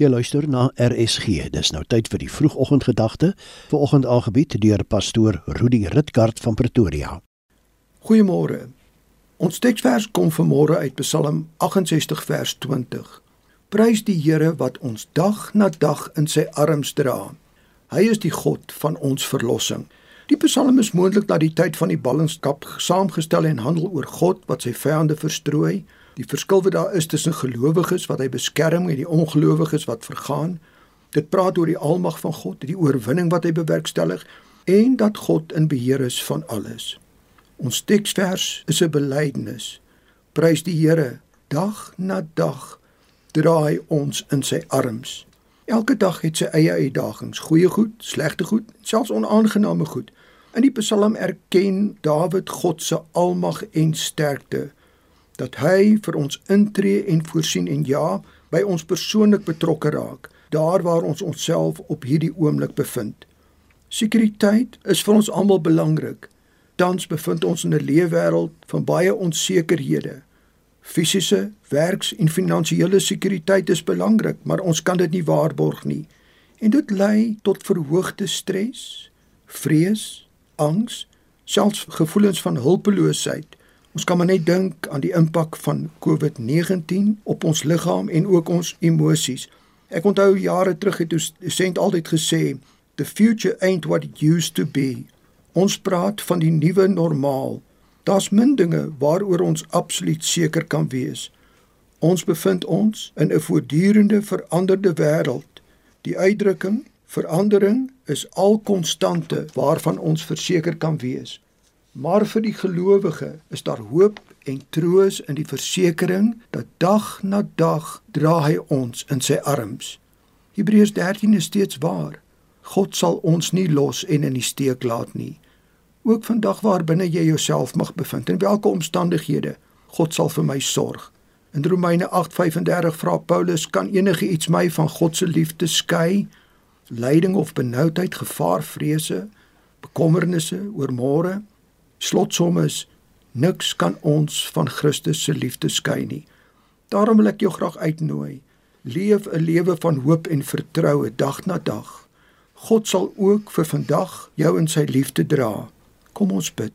Jy luister na RSG. Dis nou tyd vir die vroegoggendgedagte. Vanoggend aangebied deur pastoor Rudi Ritkart van Pretoria. Goeiemôre. Ons teksvers kom vanmôre uit Psalm 68 vers 20. Prys die Here wat ons dag na dag in sy arms dra. Hy is die God van ons verlossing. Die Psalm is moontlik dat die tyd van die ballingskap saamgestel en handel oor God wat sy vyande verstrooi Die verskil wat daar is tussen gelowiges wat hy beskerm en die ongelowiges wat vergaan. Dit praat oor die almag van God, die oorwinning wat hy bewerkstellig en dat God in beheer is van alles. Ons teksvers is 'n belydenis. Prys die Here dag na dag draai ons in sy arms. Elke dag het sy eie uitdagings, goeie goed, slegte goed, selfs onaangename goed. In die Psalm erken Dawid God se almag en sterkte dat hy vir ons intree en voorsien en ja, by ons persoonlik betrokke raak, daar waar ons onsself op hierdie oomblik bevind. Sekuriteit is vir ons almal belangrik. Tans bevind ons in 'n leefwêreld van baie onsekerhede. Fisiese, werks- en finansiële sekuriteit is belangrik, maar ons kan dit nie waarborg nie. En dit lei tot verhoogde stres, vrees, angs, selfs gevoelens van hulpeloosheid Ons kan maar net dink aan die impak van COVID-19 op ons liggaam en ook ons emosies. Ek onthou jare terug het Sent altyd gesê, "The future ain't what it used to be." Ons praat van die nuwe normaal. Daar's min dinge waaroor ons absoluut seker kan wees. Ons bevind ons in 'n voortdurende veranderde wêreld. Die uitdrukking verandering is al konstante waarvan ons verseker kan wees. Maar vir die gelowige is daar hoop en troos in die versekering dat dag na dag dra hy ons in sy arms. Hebreërs 13 is steeds waar. God sal ons nie los en in die steek laat nie. Ook vandag waar binne jy jouself mag bevind in watter omstandighede, God sal vir my sorg. In Romeine 8:35 vra Paulus: "Kan enige iets my van God se liefde skei? Lyding of benoudheid, gevaar, vrese, bekommernisse oor môre?" Slotsom is niks kan ons van Christus se liefde skei nie. Daarom wil ek jou graag uitnooi. Leef 'n lewe van hoop en vertroue dag na dag. God sal ook vir vandag jou in sy liefde dra. Kom ons bid.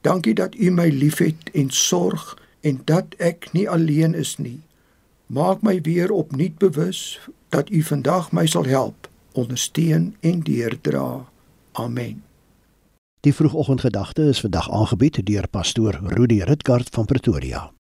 Dankie dat U my liefhet en sorg en dat ek nie alleen is nie. Maak my weer opnuut bewus dat U vandag my sal help, ondersteun en deerdra. Amen. Die vroegoggendgedagte is vandag aangebied deur pastoor Rudi Ritkart van Pretoria.